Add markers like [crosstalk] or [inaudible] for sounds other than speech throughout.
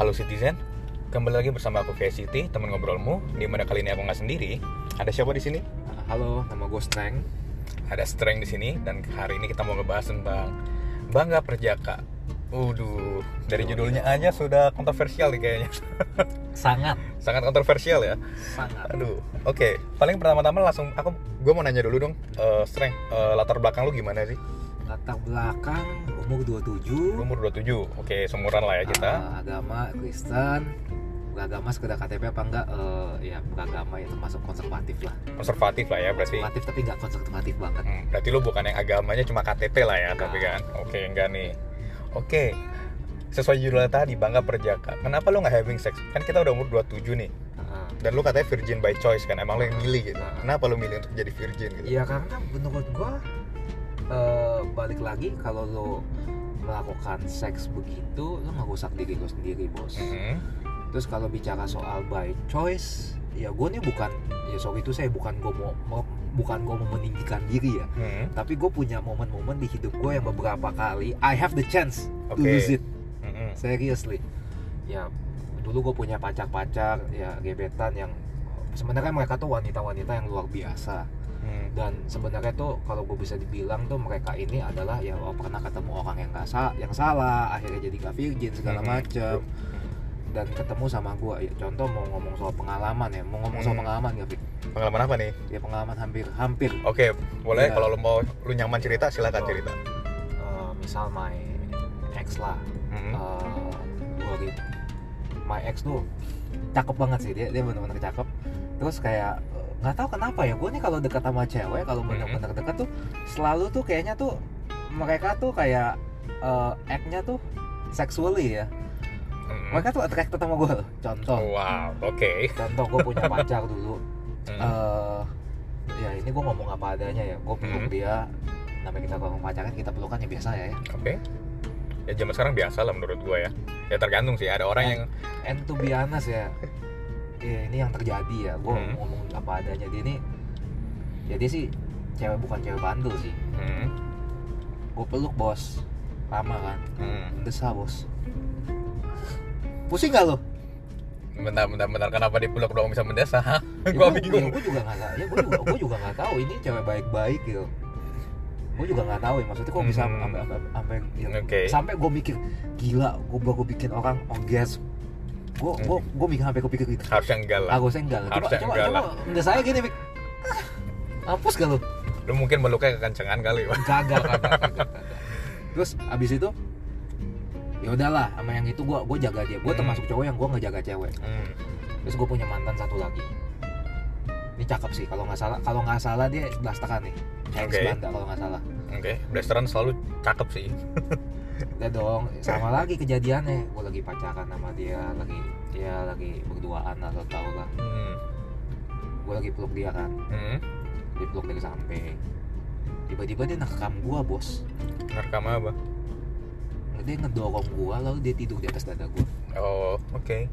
Halo Citizen, kembali lagi bersama aku City, teman ngobrolmu. Di mana kali ini aku nggak sendiri. Ada siapa di sini? Halo, nama gue Streng. Ada Strength di sini dan hari ini kita mau ngebahas tentang bangga perjaka. Waduh, dari judulnya aja sudah kontroversial nih kayaknya. [laughs] Sangat, Sangat kontroversial ya. sangat. Aduh, oke. Paling pertama-tama langsung aku gue mau nanya dulu dong, eh Strength, eh, latar belakang lu gimana sih? Latar belakang umur 27, Umur 27. Oke, seumuran lah ya kita. eh, agama Kristen, beragama sekedar KTP apa enggak? eh, ya beragama ya termasuk konservatif lah. Konservatif lah ya berarti. Konservatif tapi nggak konservatif banget. Hmm, berarti lu bukan yang agamanya cuma KTP lah ya, Enggak. tapi kan. Oke, enggak nih. Oke. Sesuai judulnya tadi, bangga perjaka. Kenapa lu nggak having sex? Kan kita udah umur 27 nih. Dan lu katanya virgin by choice kan, emang lu yang milih gitu. Kenapa lu milih untuk jadi virgin gitu? Ya karena menurut gue eh, balik lagi kalau lo melakukan seks begitu, lo ngerusak diri lo sendiri bos. Mhm. Terus kalau bicara soal by choice, ya gue nih bukan, ya sorry itu saya bukan gue mau, mau- bukan gue mau meninggikan diri ya, Mhm. tapi gue punya momen-momen di hidup gue yang beberapa kali I have the chance to Oke. lose it, Mhm. seriously. Ya dulu gue punya pacar-pacar ya gebetan yang sebenarnya mereka tuh wanita-wanita yang luar biasa. Dan sebenarnya tuh kalau gue bisa dibilang tuh mereka ini adalah ya oh, pernah ketemu orang yang nggak sa yang salah akhirnya jadi gak virgin segala Mhm. macem dan ketemu sama gue ya contoh mau ngomong soal pengalaman ya mau ngomong soal Hmm. pengalaman gak Fik? Pengalaman apa nih? ya pengalaman hampir hampir Oke, boleh Iya. kalau lu mau lu nyaman cerita silakan cerita. Eh, misal my ex lah eh, dua gitu my ex tuh cakep banget sih dia dia benar-benar cakep terus kayak nggak tahu kenapa ya gue nih kalau dekat sama cewek kalau benar-benar dekat tuh selalu tuh kayaknya tuh mereka tuh kayak eh, act-nya tuh sexually ya Mhm. mereka tuh attracted sama gue contoh Wow, oke. contoh gue punya [laughs] pacar dulu Mhm. eh ya ini gue ngomong apa adanya ya gue peluk Hmm. dia namanya kita ngomong pacaran kita pelukan ya biasa ya ya Oke. Ya zaman sekarang biasa lah menurut gua ya. Ya tergantung sih, ada orang yang and to be honest ya ya ini yang terjadi ya gue Hmm. ngomong apa adanya dia ini ya dia sih cewek bukan cewek bandel sih Mhm. gue peluk bos lama kan Mhm. desa bos pusing gak lo? Bentar, bentar, bentar. Kenapa dipeluk doang bisa mendesa? Hah? Ya, gua gua- bingung. ya, gue juga nggak tahu ya gue juga gue juga nggak tahu ini cewek baik-baik gitu gue juga nggak tahu ya maksudnya kok bisa Hmm. sampai sampai sampai ya, gue mikir gila gue baru bikin orang orgasm gue gue gue mikir sampai kepikir gitu Harusnya enggak lah. Harusnya enggak lah. Harusnya coba, enggak coba, enggak saya gini, Mik. Ah, Hapus gak lu? Lu mungkin meluknya kekencengan kali, Pak. Kagak, kagak, kagak, [laughs] kagak. Terus abis itu ya udahlah sama yang itu gua gua jaga dia. Gua Hmm. termasuk cowok yang gua ngejaga cewek. Hmm. Terus gua punya mantan satu lagi. Ini cakep sih kalau nggak salah. Kalau nggak salah dia blastakan nih. Chinese Oke. Belanda kalau nggak salah. Oke, blasteran selalu cakep sih. [laughs] Udah dong, sama lagi kejadiannya. Gua lagi pacaran sama dia, lagi ya lagi berduaan lah, lo tau lah. Hmm. Gua lagi peluk dia kan, Hmm. dipeluk dari samping. Tiba-tiba dia nekam gua bos. Ngerekam apa? dia ngedorong gua lalu dia tidur di atas dada gua Oh, oke.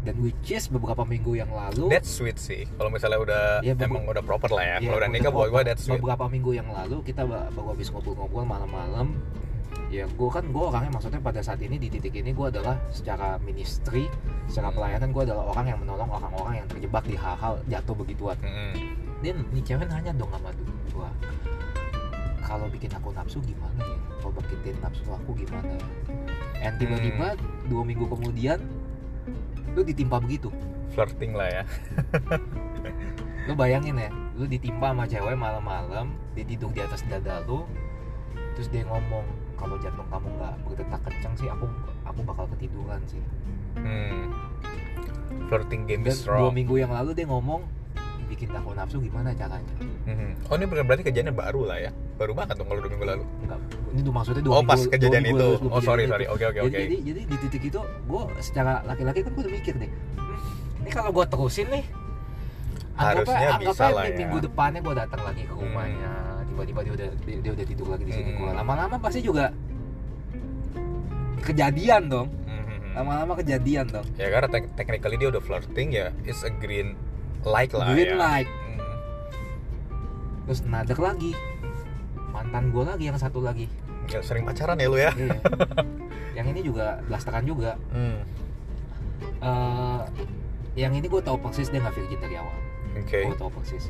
dan which is beberapa minggu yang lalu That's sweet sih. Kalau misalnya udah Ya, emang udah proper lah ya. ya, Kalau udah nikah buat gua that's sweet. beberapa minggu yang lalu kita ba- baru habis ngobrol-ngobrol malam-malam ya gua kan gua orangnya maksudnya pada saat ini di titik ini gua adalah secara ministry secara Hmm. pelayanan gua adalah orang yang menolong orang-orang yang terjebak di hal-hal jatuh begituan Hmm. dia nih cewek nanya dong sama gua kalau bikin aku nafsu gimana ya kalau bikin nafsu aku gimana ya and tiba-tiba Hmm. dua minggu kemudian lu ditimpa begitu Flirting lah ya. [laughs] lu bayangin ya lu ditimpa sama cewek malam-malam dia tidur di atas dada lu terus dia ngomong kalau jantung kamu nggak berdetak kencang sih aku aku bakal ketiduran sih Hmm. Flirting game dan is dua wrong. minggu yang lalu dia ngomong bikin aku nafsu gimana caranya Hmm. Oh ini ber- berarti kejadiannya baru lah ya. Baru banget dong kalau dua minggu lalu. enggak ini tuh maksudnya dua Oh minggu pas dua kejadian minggu itu. lalu Oh sorry sorry. Oke oke oke. jadi jadi di titik itu gue secara laki-laki kan gue udah mikir deh "Hmm, ini kalau gue terusin nih Harusnya anggapnya, bisa anggapnya lah nih ya. minggu depannya gue datang lagi ke rumahnya tiba-tiba dia udah dia, dia udah tidur lagi di sini Hmm. lama-lama pasti juga kejadian dong Hmm. lama-lama kejadian dong Ya karena tek- technically dia udah flirting ya. It's a green light lah green ya. light Hmm. terus nader lagi mantan gue lagi yang satu lagi Ya, sering pacaran ya lu ya. Iya. [laughs] yang ini juga blasteran juga Hmm. Eh, yang ini gue tau persis dia nggak virgin dari awal oke gue tau persis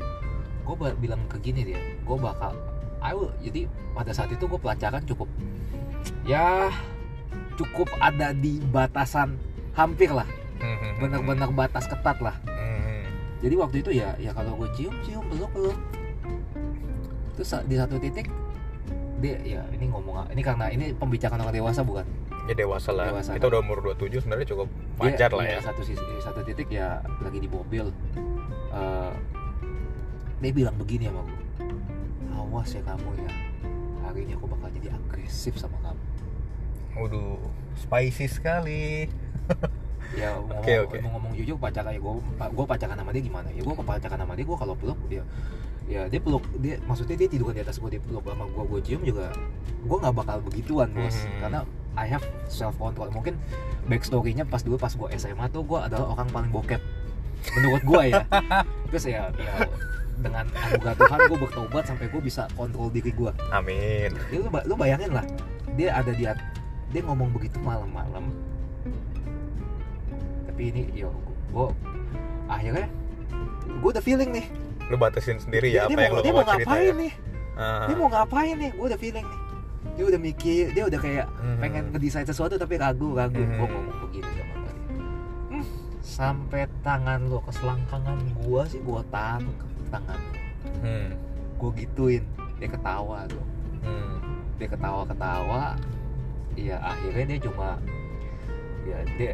gue bilang ke gini dia gue bakal I will jadi pada saat itu gue pelacakan cukup ya cukup ada di batasan hampir lah. Mhm. benar-benar batas ketat lah. Jadi waktu itu ya ya kalau gue cium cium peluk peluk terus di satu titik dia ya ini ngomong ini karena ini pembicaraan orang dewasa bukan? Ya dewasa lah. Dewasa, kita kan? udah umur 27 sebenarnya cukup Dia- wajar lah iya, ya. satu sisi satu titik ya lagi di mobil. Eh, dia bilang begini sama gue awas ya kamu ya. Hari ini aku bakal jadi agresif sama kamu. Waduh, spicy sekali. [laughs] ya ngomong, Oke, oke. mau ngomong jujur pacaran ya gue gue pacaran sama dia gimana ya? Gue pacaran sama dia gue kalau peluk dia ya dia peluk dia maksudnya dia tidur di atas gue dia peluk sama gue gue cium juga gue nggak bakal begituan bos. Hmm. karena I have self control mungkin backstorynya pas dulu pas gue SMA tuh gue adalah orang paling bokep menurut gue ya. [laughs] Terus ya, ya dengan anugerah Tuhan gue bertobat sampai gue bisa kontrol diri gue Amin. Ya, lu, lu bayangin lah dia ada di dia ngomong begitu malam-malam tapi ini yo gue akhirnya gue udah feeling nih Lu batasin sendiri ya dia, apa yang mau, lu dia mau ngapain ya. nih Ah. dia mau ngapain nih gue udah feeling nih dia udah mikir dia udah kayak Mhm. pengen ngedesain sesuatu tapi ragu ragu Mhm. gue ngomong begini sama dia hmm, sampai tangan lo ke selangkangan gue sih gue tangkap tangan Hmm. gue gituin dia ketawa tuh Hmm. dia ketawa ketawa ya akhirnya dia cuma ya dia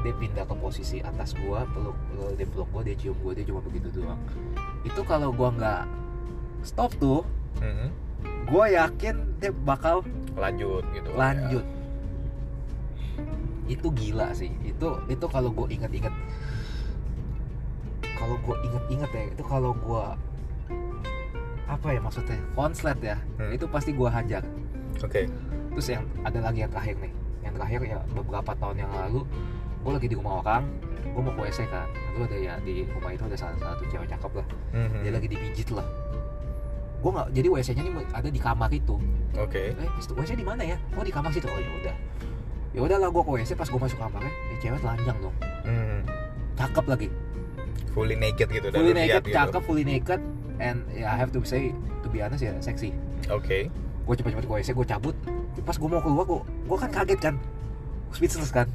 dia pindah ke posisi atas gua peluk peluk- dia peluk gua dia cium gua dia cuma begitu doang itu kalau gua nggak stop tuh Hmm. gua yakin dia bakal Lanjut gitu. lanjut itu gila sih itu itu kalau gue inget-inget kalau gue inget-inget ya itu kalau gue apa ya maksudnya konslet ya Hmm. itu pasti gue hajar. Oke. terus yang ada lagi yang terakhir nih yang terakhir ya beberapa tahun yang lalu gue lagi di rumah orang gue mau ke WC kan itu ada ya di rumah itu ada salah satu cewek cakep lah Mhm. dia lagi dipijit lah gue nggak jadi WC nya nih ada di kamar itu Oke. eh WC di mana ya oh di kamar situ oh ya udah ya udahlah gue ke WC pas gue masuk kamarnya ya cewek telanjang dong Hmm. cakep lagi Fully naked gitu dan fully lihat naked gitu. cakep fully naked and ya I have to say to be honest ya seksi Oke. gue cepet-cepet ke WC gue cabut pas gue mau keluar gue gue kan kaget kan speechless kan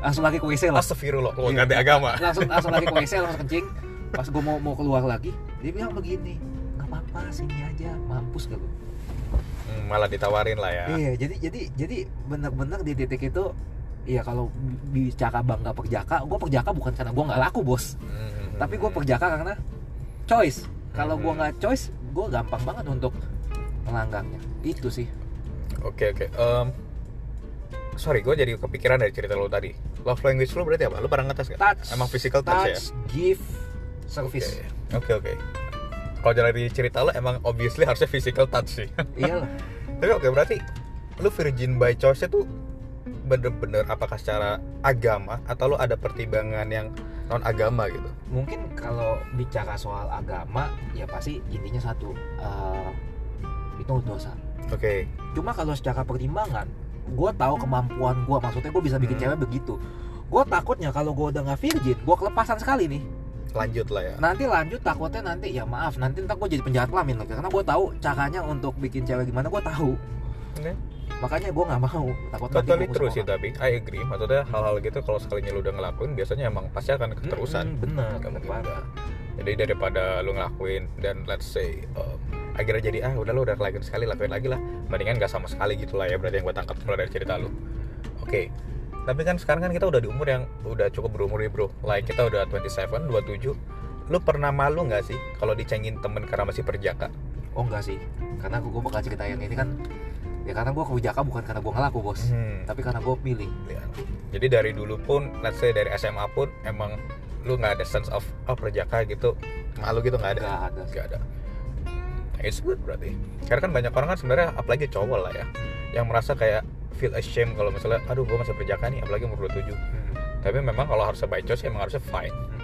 langsung lagi ke WC lah Astagfirullah, lu Iya. ganti agama. langsung langsung lagi ke WC [laughs] langsung kencing pas gue mau mau keluar lagi dia bilang begini nggak apa-apa sini aja mampus gak lu Hmm, malah ditawarin lah ya. iya jadi jadi jadi bener-bener di titik itu Iya kalau bicara bangga perjaka, gue perjaka bukan karena gue nggak laku bos, Hmm. tapi gue perjaka karena choice. Kalau gue Hmm. nggak choice, gue gampang banget untuk melanggarnya. Itu sih. Oke oke. Em, sorry, gue jadi kepikiran dari cerita lo tadi. Love language lo berarti apa? Lo pernah ngetes gak? Touch. Emang physical touch, ya? give, service. Oke oke. Kalau dari cerita lo emang obviously harusnya physical touch sih. Iya lah. [laughs] Tapi oke berarti lo virgin by choice itu bener-bener apakah secara agama atau lo ada pertimbangan yang non agama gitu? Mungkin kalau bicara soal agama, ya pasti intinya satu, eh, itu dosa. Oke. Cuma kalau secara pertimbangan, gue tahu kemampuan gue, maksudnya gue bisa bikin Hmm. cewek begitu. Gue takutnya kalau gue udah nggak virgin, gue kelepasan sekali nih. Lanjut lah ya. Nanti lanjut takutnya nanti ya maaf, nanti ntar gue jadi penjahat kelamin lagi. Karena gue tahu caranya untuk bikin cewek gimana, gue tahu. Makanya gue nggak mau takut Totally true musuh sih tapi I agree. Maksudnya hal-hal gitu kalau sekalinya lu udah ngelakuin biasanya emang pasti akan keterusan. Mm-mm, bener, bener mungkin enggak. Jadi daripada lu ngelakuin dan let's say um, akhirnya jadi ah udah lu udah ngelakuin sekali lakuin lagi lah. Mendingan gak sama sekali gitu lah ya berarti yang gue tangkap mulai dari cerita lu. Oke. Tapi kan sekarang kan kita udah di umur yang udah cukup berumur nih bro. Like kita udah 27, 27. Lu pernah malu nggak sih kalau dicengin temen karena masih perjaka? Oh enggak sih, karena gue bakal cerita yang ini kan ya karena gue kebijakan bukan karena gue ngelaku bos, Hmm. tapi karena gue pilih. Ya. Jadi dari dulu pun, let's say dari SMA pun emang lu nggak ada sense of oh perjaka gitu, malu gitu nggak ada. Nggak ada. Nggak ada. It's good berarti. Karena kan banyak orang kan sebenarnya apalagi cowok lah ya, yang merasa kayak feel ashamed kalau misalnya, aduh gue masih perjaka nih, apalagi umur 27 Hmm. Tapi memang kalau harusnya by choice emang harusnya fine. Hmm.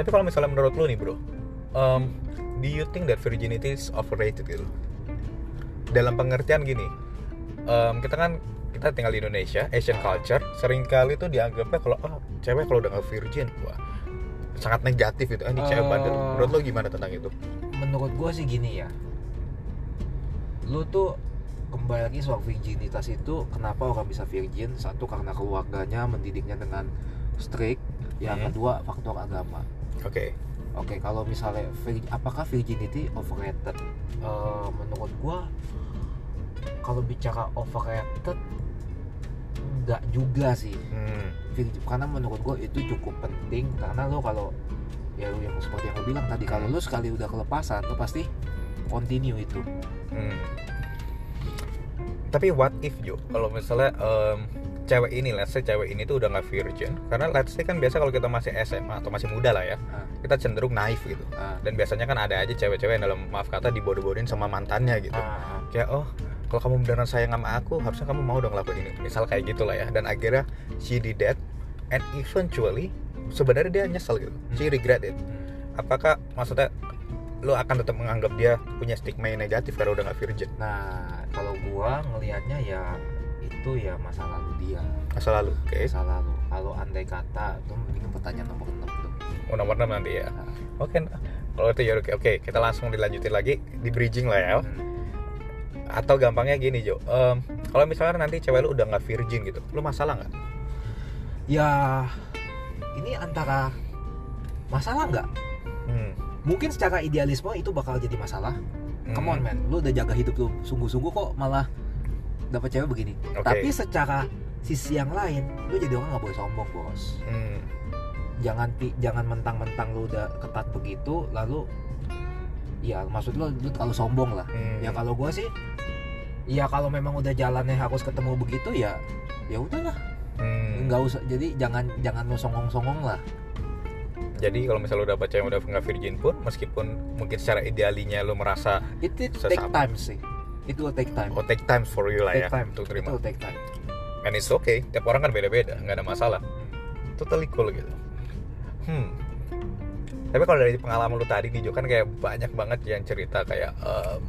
Tapi kalau misalnya menurut lu nih bro, um, do you think that virginity is overrated gitu? Dalam pengertian gini, um, kita kan kita tinggal di Indonesia Asian culture sering kali tuh dianggapnya kalau oh cewek kalau udah nggak virgin wah sangat negatif itu ah ini cewek Eh. bandel menurut lo gimana tentang itu? Menurut gue sih gini ya. Lu tuh kembali lagi soal virginitas itu kenapa orang bisa virgin? Satu karena keluarganya mendidiknya dengan strict. Yang Hmm. kedua faktor agama. Oke. Oke kalau misalnya apakah virginity overrated? Eh, menurut gua kalau bicara overrated nggak juga sih hmm. Karena menurut gue itu cukup penting karena lo kalau ya lu yang seperti yang lo bilang tadi kalau lo sekali udah kelepasan lo pasti continue itu Hmm. Tapi what if Jo, kalau misalnya em, cewek ini, let's say cewek ini tuh udah nggak virgin, karena let's say kan biasa kalau kita masih SMA atau masih muda lah ya, Ah. kita cenderung naif gitu. Ah. Dan biasanya kan ada aja cewek-cewek yang dalam maaf kata dibodoh-bodohin sama mantannya gitu. Ah, Kayak oh kalau kamu beneran sayang sama aku, harusnya kamu mau dong lakuin ini. Misal kayak gitulah ya. Dan akhirnya she did that, and eventually sebenarnya dia nyesel gitu. She regret it. hmm. Apakah maksudnya lo akan tetap menganggap dia punya stigma yang negatif karena udah nggak virgin? nah kalau gua ngelihatnya ya itu ya masa lalu dia Masa lalu, oke. masa lalu kalau andai kata itu mendingan pertanyaan nomor 6 tuh Oh, nomor 6 nanti ya. Ah. Oke, kalau itu ya oke. Oke, kita langsung dilanjutin lagi di bridging lah ya. Hmm. Atau gampangnya gini Jo, Em, kalau misalnya nanti cewek lu udah nggak virgin gitu, lu masalah nggak? ya ini antara masalah nggak Hmm. mungkin secara idealisme itu bakal jadi masalah come on man lu udah jaga hidup lu sungguh-sungguh kok malah dapat cewek begini Oke. tapi secara sisi yang lain lu jadi orang nggak boleh sombong bos Hmm. jangan jangan mentang-mentang lu udah ketat begitu lalu ya maksud lu lu terlalu sombong lah Hmm. ya kalau gua sih ya kalau memang udah jalannya harus ketemu begitu ya ya udahlah Hmm. nggak usah jadi jangan jangan lu songong-songong lah Jadi kalau misalnya lu dapet cewek yang udah nggak virgin pun, meskipun mungkin secara idealinya lu merasa it, it take time sih it will take time oh take time for you lah ya take time untuk it terima. will take time And it's okay, tiap orang kan beda-beda, nggak ada masalah. Totally cool gitu. Hmm. Tapi kalau dari pengalaman lu tadi nih Jo kan kayak banyak banget yang cerita kayak em,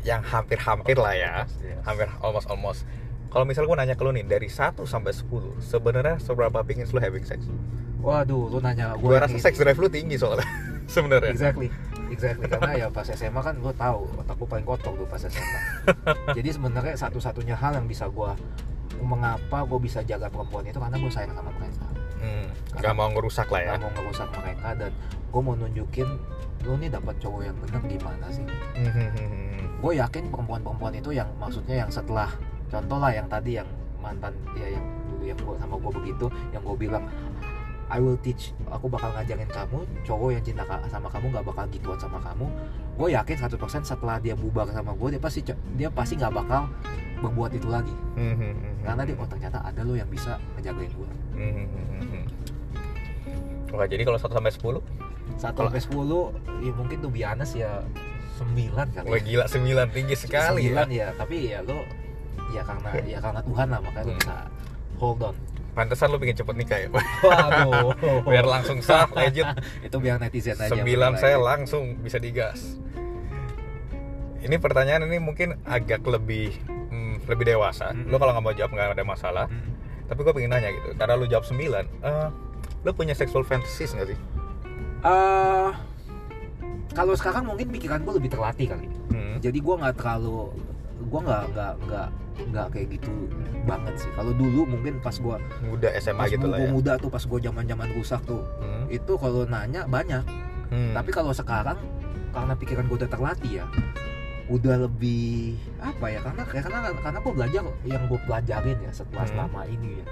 yang hampir-hampir lah ya, Yes. hampir almost almost. Kalau misal gue nanya ke lu nih dari 1 sampai 10, sebenarnya seberapa pingin lu having sex? waduh lu nanya Gue gua rasa ini- sex drive lu tinggi soalnya [laughs] sebenarnya. exactly exactly karena ya pas SMA kan lu tahu otak gua paling kotor tuh pas SMA [laughs] jadi sebenarnya satu-satunya hal yang bisa gua mengapa gua bisa jaga perempuan itu karena gua sayang sama mereka Hmm, nggak mau ngerusak lah ya. nggak mau ngerusak mereka dan gua mau nunjukin lu nih dapat cowok yang bener gimana sih? Hmm, gue yakin perempuan-perempuan itu yang maksudnya yang setelah contoh lah yang tadi yang mantan dia yang dulu yang gua sama gue begitu yang gue bilang I will teach aku bakal ngajarin kamu cowok yang cinta sama kamu nggak bakal gituan sama kamu. Gue yakin 100% setelah dia bubar sama gue dia pasti dia pasti nggak bakal berbuat itu lagi. Hmm, karena dia oh ternyata ada lo yang bisa ngejagain gue Hmm, Oke, jadi kalau 1 sampai 10, satu Kalau- sampai sepuluh ya mungkin tuh biasa ya sembilan kali wah gila 9 tinggi sekali ya. sembilan ya tapi ya lo ya karena ya karena Tuhan lah makanya lo Hmm. bisa hold on Pantesan lu pengen cepet nikah ya, waduh [laughs] Biar langsung sah, legit. [laughs] itu biar netizen aja 9 menilai. saya langsung bisa digas. Ini pertanyaan ini mungkin agak lebih lebih dewasa. Hmm. Lu kalau nggak mau jawab nggak ada masalah. Hmm. Tapi gue pengen nanya gitu, karena lu jawab 9, eh lu punya sexual fantasies nggak sih? Eh, kalau sekarang mungkin pikiran gue lebih terlatih kali Hmm. jadi gue nggak terlalu gue nggak nggak nggak nggak kayak gitu banget sih kalau dulu mungkin pas gue Muda SMA pas gitu lah gue ya. muda tuh pas gue zaman zaman rusak tuh Hmm. itu kalau nanya banyak Hmm. tapi kalau sekarang karena pikiran gue udah terlatih ya udah lebih apa ya karena karena karena gue belajar yang gue pelajarin ya setelah Hmm. selama ini ya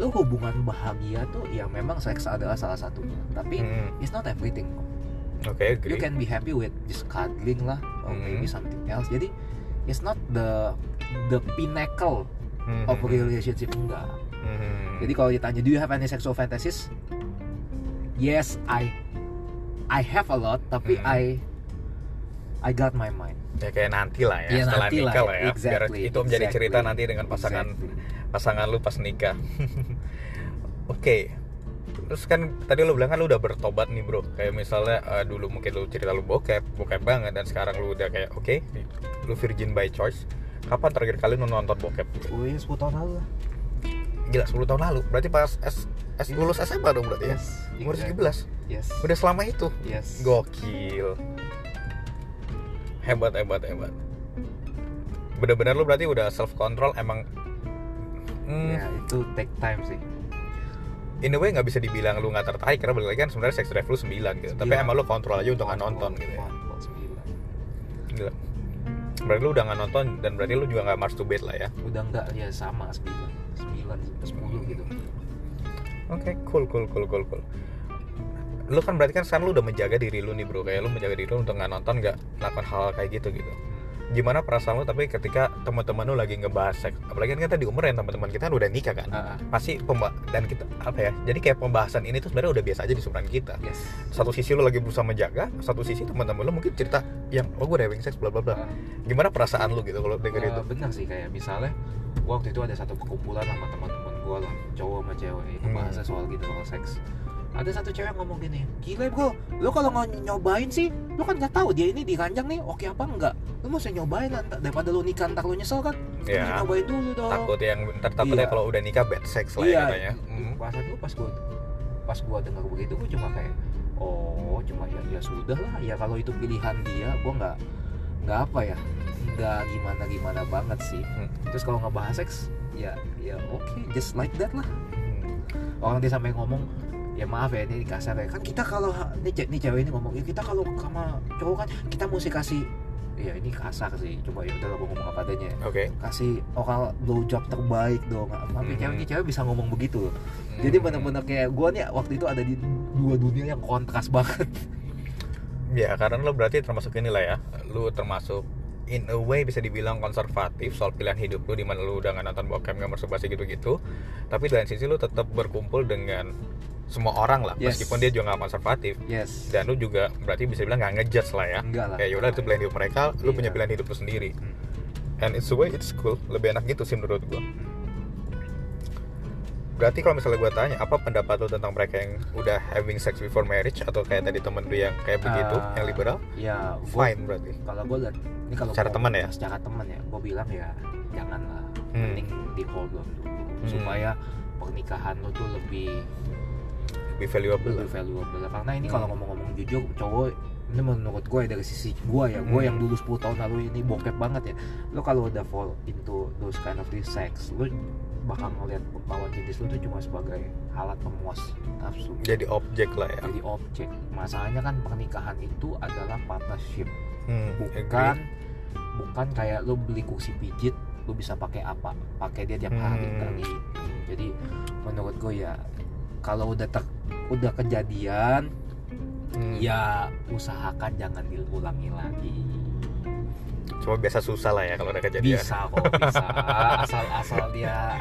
lo hubungan bahagia tuh ya memang seks adalah salah satunya tapi Hmm. it's not everything Oke, you agree. can be happy with just cuddling lah or Hmm. maybe something else jadi it's not the the pinnacle Hmm. of a relationship enggak Hmm. jadi kalau ditanya do you have any sexual fantasies yes I I have a lot tapi Hmm. I I got my mind. Ya kayak nanti lah ya Iya, setelah nanti lah, nikah lah ya. Biar exactly, itu menjadi cerita exactly, nanti dengan pasangan Exactly. pasangan lu pas nikah. [laughs] Oke. Terus kan tadi lu bilang kan lu udah bertobat nih bro. Kayak misalnya eh, dulu mungkin lu cerita lu bokep bokep banget dan sekarang lu udah kayak oke lu virgin by choice. Kapan terakhir kali lu nonton bokep? Iya 10 tahun lalu lah. Gila 10 tahun lalu. Berarti pas S, S lulus SMA dong berarti ya? Umur exactly. 17 yes. Udah selama itu? Yes. Gokil hebat hebat hebat. Bener-bener lu berarti udah self control emang. Hmm, ya itu take time sih. In a way nggak bisa dibilang lu nggak tertarik karena balik lagi kan sebenarnya sex drive lu 9 gitu. Tapi Sembilan. emang lu kontrol aja untuk nggak nonton gitu ya. gila. Berarti lu udah nggak nonton dan berarti lu juga nggak masturbate lah ya? Udah enggak ya sama sembilan. Sembilan sepuluh gitu. Oke cool cool cool cool cool lu kan berarti kan sekarang lu udah menjaga diri lu nih bro. Kayak lu menjaga diri lu untuk nggak nonton nggak melakukan hal kayak gitu gitu. Gimana perasaan lu tapi ketika teman-teman lu lagi ngebahas seks? Apalagi kan kita di umur yang teman-teman kita kan udah nikah kan. Ah, ah. pasti pemba dan kita apa ya jadi kayak pembahasan ini tuh sebenarnya udah biasa aja di seumuran kita. Yes. Satu sisi lu lagi berusaha menjaga satu sisi teman-teman lu mungkin cerita yang oh gue udah having sex bla bla bla. Ah. gimana perasaan lu gitu kalau denger Eh, itu? benar sih kayak misalnya gua waktu itu ada satu perkumpulan sama teman-teman gua lah cowok sama cewek itu Hmm. bahasa soal gitu soal seks ada satu cewek ngomong gini gila bro lu kalau mau nyobain sih lu kan nggak tahu dia ini diranjang nih oke apa enggak lu mau nyobain lah, daripada lu nikah ntar lu nyesel kan ya nyobain dulu dong takut yang ntar takutnya Iya. kalau udah nikah bad sex lah ya iya katanya Hmm. perasaan pas gua pas gua dengar begitu gua cuma kayak oh cuma ya ya sudah lah ya kalau itu pilihan dia gua nggak nggak apa ya nggak gimana gimana banget sih Hmm. terus kalau ngebahas seks ya ya oke just like that lah Hmm. orang dia sampai ngomong ya maaf ya ini kasar ya. Kan kita kalau ini, ini cewek ini ngomong ya kita kalau sama cowok kan kita mesti kasih ya ini kasar sih. Coba ya udah ngomong apa adanya. Ya. oke. Kasih oral blowjob terbaik dong. Tapi Hmm. cewek ini cewek bisa ngomong begitu loh. Jadi Hmm. benar-benar kayak gue nih waktu itu ada di dua dunia yang kontras banget. [laughs] Ya karena lo berarti termasuk inilah ya. Lu termasuk in a way bisa dibilang konservatif soal pilihan hidup lu di mana lu udah nggak nonton bokep nggak masturbasi gitu-gitu. Tapi di lain sisi lu tetap berkumpul dengan semua orang lah Yes. meskipun dia juga nggak konservatif yes dan lu juga berarti bisa bilang nggak ngejudge lah ya enggak lah kayak yaudah itu pilihan hidup mereka lu Iya. punya pilihan hidup lu sendiri Hmm. and it's the way it's cool lebih enak gitu sih menurut gua berarti kalau misalnya gua tanya apa pendapat lu tentang mereka yang udah having sex before marriage atau kayak tadi temen lu yang kayak begitu Ah, yang liberal ya gua- fine berarti kalau gue liat ini kalau Secara gua- teman ya? secara teman ya gue bilang ya janganlah Hmm. mending di hold on dulu Hmm. supaya pernikahan lo tuh lebih lebih valuable lebih lah. valuable karena ini Hmm. kalau ngomong-ngomong jujur cowok ini menurut gue dari sisi gue ya gue Hmm. yang dulu 10 tahun lalu ini bokep banget ya. Lo kalau udah fall into those kind of this sex lo bakal ngeliat lawan jenis lo tuh cuma sebagai alat pemuas nafsu. Jadi objek lah ya. Jadi objek. Masalahnya kan pernikahan itu adalah partnership. Hmm, bukan bukan kayak lo beli kursi pijit lo bisa pakai apa? Pakai dia tiap hari Hmm. jadi menurut gue ya kalau udah ter, udah kejadian Hmm. ya usahakan jangan diulangi lagi. Cuma biasa susah lah ya kalau udah kejadian. Bisa kok bisa. Asal asal dia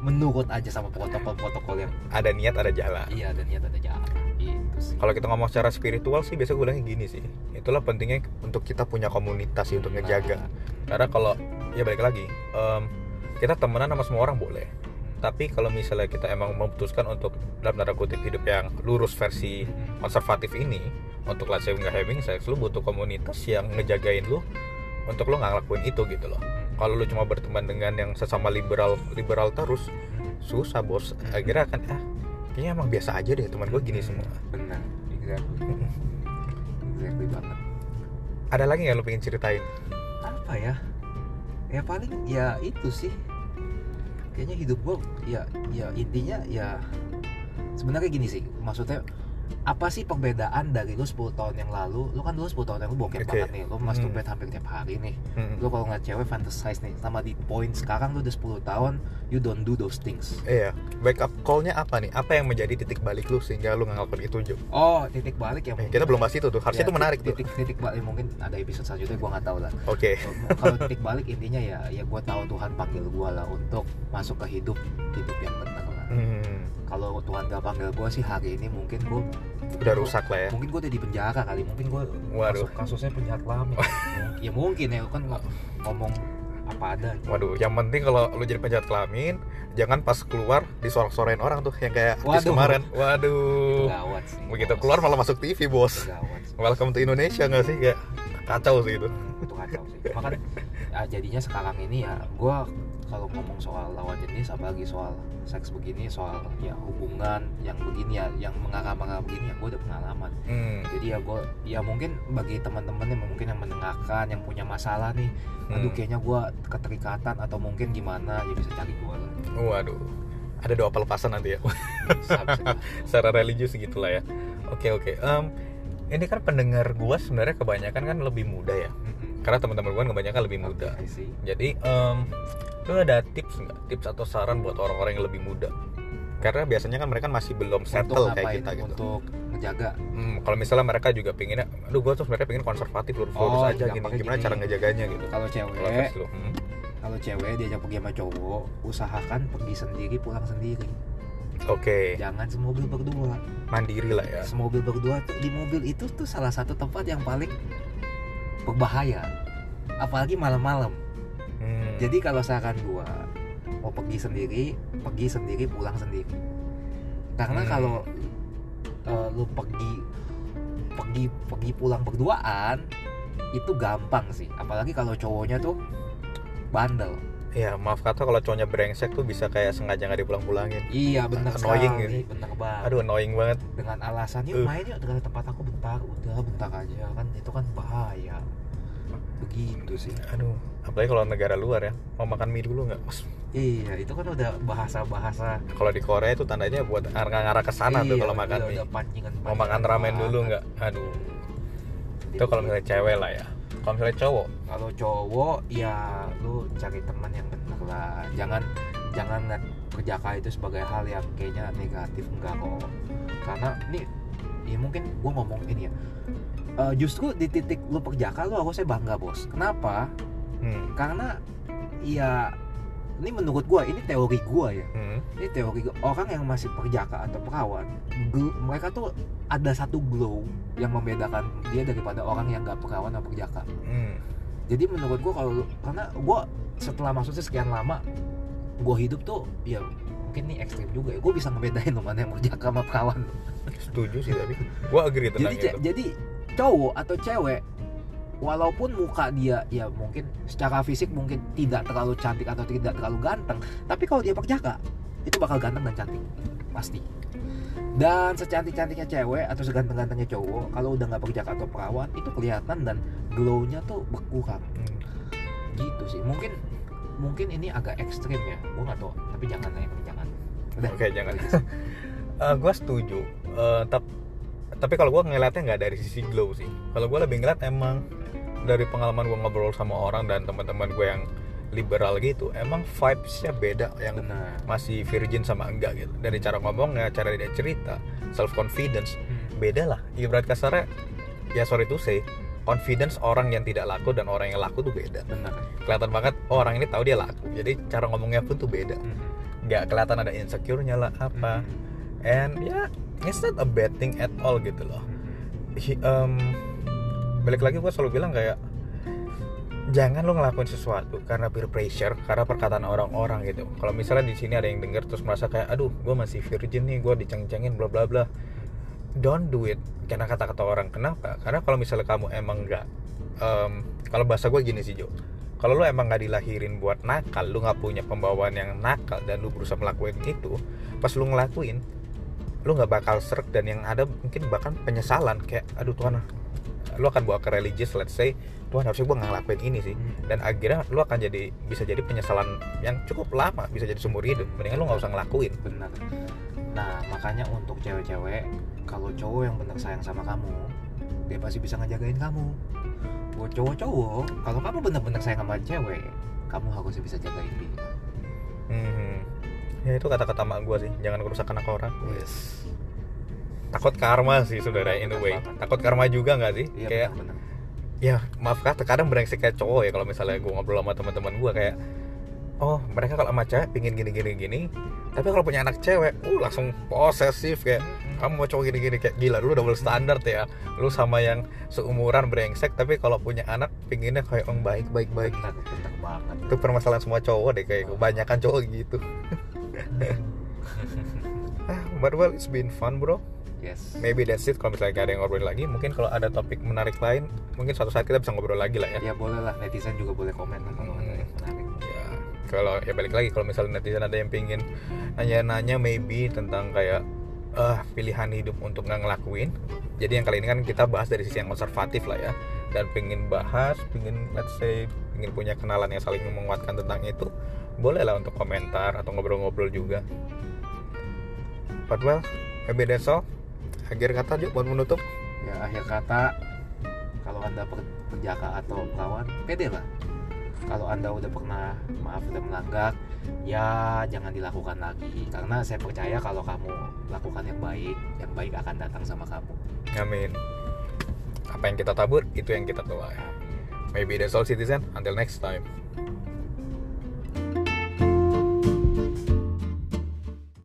menurut aja sama protokol-protokol yang ada niat ada jalan. Iya dan niat ada jalan. Itu sih. Kalau kita ngomong secara spiritual sih biasa gue bilangnya gini sih. Itulah pentingnya untuk kita punya komunitas sih untuk ngejaga. Karena kalau ya balik lagi em, kita temenan sama semua orang boleh tapi kalau misalnya kita emang memutuskan untuk dalam tanda kutip hidup yang lurus versi konservatif ini untuk let's say nggak having sex lu butuh komunitas yang ngejagain lu untuk lu nggak ngelakuin itu gitu loh. Kalau lu cuma berteman dengan yang sesama liberal liberal terus susah bos. Akhirnya akan ah kayaknya emang biasa aja deh teman gue gini semua. Benar exactly. Exactly banget. Ada lagi nggak lu pengen ceritain? Apa ya? Ya paling ya itu sih kayaknya hidup gua ya ya intinya ya sebenarnya gini sih maksudnya apa sih perbedaan dari lu 10 tahun yang lalu lu kan dulu 10 tahun yang lalu bokep Oke. banget nih lu masturbate hampir tiap hari nih Hmm. lu kalau ngeliat cewek fantasize nih sama di poin sekarang lu udah 10 tahun you don't do those things Iya, backup call-nya apa nih? Apa yang menjadi titik balik lu sehingga lu nggak ngelakuin itu, Jo? oh titik balik ya mungkin kita belum bahas itu tuh, harusnya Ya, itu menarik tuh. titik titik balik mungkin ada episode selanjutnya gua nggak tahu lah Oke, kalau titik balik intinya ya ya gue tahu Tuhan panggil gue lah untuk masuk ke hidup hidup yang benar Hmm, kalau Tuhan gak panggil gue sih hari ini mungkin gue udah rusak lah ya. mungkin gue udah di penjara kali mungkin gue Waduh. kasusnya penjahat lama ya mungkin ya kan ng- ngomong apa ada Waduh, yang penting kalau lu jadi penjahat kelamin, jangan pas keluar disorak-sorain orang tuh yang kayak Waduh. kemarin. Waduh. gawat sih Begitu bos. keluar malah masuk TV, bos. gawat sih. Welcome to Indonesia nggak sih? Kayak kacau sih itu. Itu kacau sih kan ya, jadinya sekarang ini ya gue kalau ngomong soal lawan jenis apalagi soal seks begini soal ya hubungan yang begini ya yang mengarah-mengarah begini ya gue udah pengalaman Hmm. jadi ya gue ya mungkin bagi teman-teman yang mungkin yang mendengarkan yang punya masalah nih aduh Hmm. kayaknya gue keterikatan atau mungkin gimana ya bisa cari gue lah Waduh. Ada doa pelepasan nanti ya. [laughs] Secara religius gitu lah ya. Oke oke. Em, ini kan pendengar gua sebenarnya kebanyakan kan lebih muda ya. Mm-mm. Karena teman-teman gua kebanyakan lebih muda. Jadi em, lu ada tips nggak? Tips atau saran buat orang-orang yang lebih muda? Karena biasanya kan mereka masih belum settle untuk kayak kita gitu. untuk ngejaga Hmm, kalau misalnya mereka juga pinginnya, aduh gua tuh sebenarnya pengen konservatif lurus-lurus Oh, aja gini. Gimana gini. cara ngejaganya gitu? kalau Kalau cewek versi lu, hmm. kalau cewek diajak pergi sama cowok usahakan pergi sendiri pulang sendiri Oke, jangan semobil berdua mandiri lah ya. semobil berdua tuh di mobil itu tuh salah satu tempat yang paling berbahaya. Apalagi malam-malam. Hmm. jadi kalau saran gua mau pergi sendiri pergi sendiri pulang sendiri. Karena Hmm. kalau eh, lu pergi pergi pergi pulang berduaan itu gampang sih. Apalagi kalau cowoknya tuh bandel Ya maaf kata kalau cowoknya brengsek tuh bisa kayak sengaja nggak dipulang-pulangin. iya benar Annoying sekali gitu. benar banget Aduh annoying banget. dengan alasan yuk Uh. main yuk dengan tempat aku bentar udah bentar aja kan itu kan bahaya begitu sih Aduh, apalagi kalau negara luar ya mau makan mie dulu nggak? Iya itu kan udah bahasa-bahasa Kalau di Korea itu tandanya buat ngarah-ngarah ke sana tuh Iya, kalau makan udah- mie. udah pancingan Mau makan ramen dulu nggak? Aduh, itu kalau misalnya cewek lah ya. Kalau misalnya cowok, kalau cowok ya lu cari teman yang bener lah. Jangan jangan ngeliat perjaka itu sebagai hal yang kayaknya negatif. Enggak kok. Karena ini ya mungkin gua ngomong ini ya. Eh, justru di titik lu perjaka lu harusnya bangga bos. Kenapa? Hmm, karena ya ini menurut gua ini teori gua ya. Hmm, ini teori gua. orang yang masih perjaka atau perawan gl- mereka tuh ada satu glow yang membedakan dia daripada orang yang gak perawan atau perjaka. Hmm, jadi menurut gua kalau karena gua setelah maksudnya sekian lama gua hidup tuh ya mungkin ini ekstrim juga ya. Gua bisa ngebedain loh mana yang perjaka sama perawan. Setuju sih tapi gua agree tentang jadi itu. jadi cowok atau cewek walaupun muka dia ya mungkin secara fisik mungkin tidak terlalu cantik atau tidak terlalu ganteng tapi kalau dia perjaka itu bakal ganteng dan cantik pasti. Dan secantik cantiknya cewek atau seganteng gantengnya cowok kalau udah nggak perjaka atau perawan itu kelihatan dan glownya tuh berkurang. Gitu sih. Mungkin mungkin ini agak ekstrim ya. Gua nggak tahu. Tapi jangan ini jangan. Udah. Oke jangan. [laughs] Eh, gua setuju. Eh, tap- tapi kalau gua ngeliatnya nggak dari sisi glow sih. Kalau gua lebih ngeliat emang dari pengalaman gua ngobrol sama orang dan teman-teman gue yang liberal gitu, emang vibesnya beda yang benar. masih virgin sama enggak gitu. Dari cara ngomongnya cara dia cerita self confidence beda lah. Ibarat kasarnya ya sorry to say confidence orang yang tidak laku dan orang yang laku tuh beda. Benar. Kelihatan banget oh, orang ini tahu dia laku. Jadi cara ngomongnya pun tuh beda. Nggak kelihatan ada insecure-nya lah apa. And ya it's not a bad thing at all gitu loh. Hi- em, balik lagi gue selalu bilang kayak jangan lo ngelakuin sesuatu karena peer pressure karena perkataan orang-orang gitu. Kalau misalnya di sini ada yang denger terus merasa kayak aduh gue masih virgin nih gue diceng-cengin bla bla bla. Don't do it. Karena kata-kata orang kenapa? Karena kalau misalnya kamu emang nggak em, kalau bahasa gue gini sih Jo. Kalau lu emang nggak dilahirin buat nakal lu nggak punya pembawaan yang nakal dan lu berusaha melakukan itu pas lu ngelakuin lu nggak bakal serak dan yang ada mungkin bahkan penyesalan kayak aduh Tuhan lu akan bawa ke religious let's say Tuhan harusnya gue ngelakuin ini sih. Dan akhirnya lu akan jadi bisa jadi penyesalan yang cukup lama bisa jadi seumur hidup. Mendingan lu nggak usah ngelakuin. Benar. Nah makanya untuk cewek-cewek kalau cowok yang bener sayang sama kamu dia pasti bisa ngejagain kamu. Buat cowok-cowok kalau kamu bener-bener sayang sama cewek kamu harusnya bisa jagain dia. Hmm. ya itu kata-kata mak gue sih. Jangan merusak anak orang. Yes takut karma sih saudara in a way. Takut karma. Juga nggak sih? Iya kayak ya maaf kata kadang brengsek kayak cowok ya kalau misalnya gue ngobrol sama teman-teman gue kayak oh mereka kalau sama cewek pingin gini gini gini tapi kalau punya anak cewek uh langsung posesif kayak kamu mau cowok gini gini kayak gila lu double standar ya. Lu sama yang seumuran brengsek tapi kalau punya anak pinginnya kayak orang baik baik baik. Benar benar banget. Itu permasalahan semua cowok deh kayak kebanyakan cowok gitu. [laughs] Ah but well it's been fun bro yes. Maybe that's it. Kalau misalnya gak ada yang ngobrol lagi mungkin kalau ada topik menarik lain mungkin suatu saat kita bisa ngobrol lagi lah ya. Ya boleh lah. Netizen juga boleh komen lah kalau ada yang menarik. Ya. Kalau ya balik lagi. Kalau misalnya netizen ada yang pingin nanya-nanya maybe tentang kayak eh pilihan hidup untuk nggak ngelakuin. Jadi yang kali ini kan kita bahas dari sisi yang konservatif lah ya. Dan pingin bahas pingin let's say pingin punya kenalan yang saling menguatkan tentang itu boleh lah untuk komentar atau ngobrol-ngobrol juga. But well maybe that's all akhir kata juga buat menutup. Ya akhir kata kalau anda per- perjaka atau perawan pede lah. Kalau anda udah pernah maaf udah melanggar ya jangan dilakukan lagi. Karena saya percaya kalau kamu lakukan yang baik yang baik akan datang sama kamu. Amin. Apa yang kita tabur itu yang kita tuai. Maybe that's all citizen. Until next time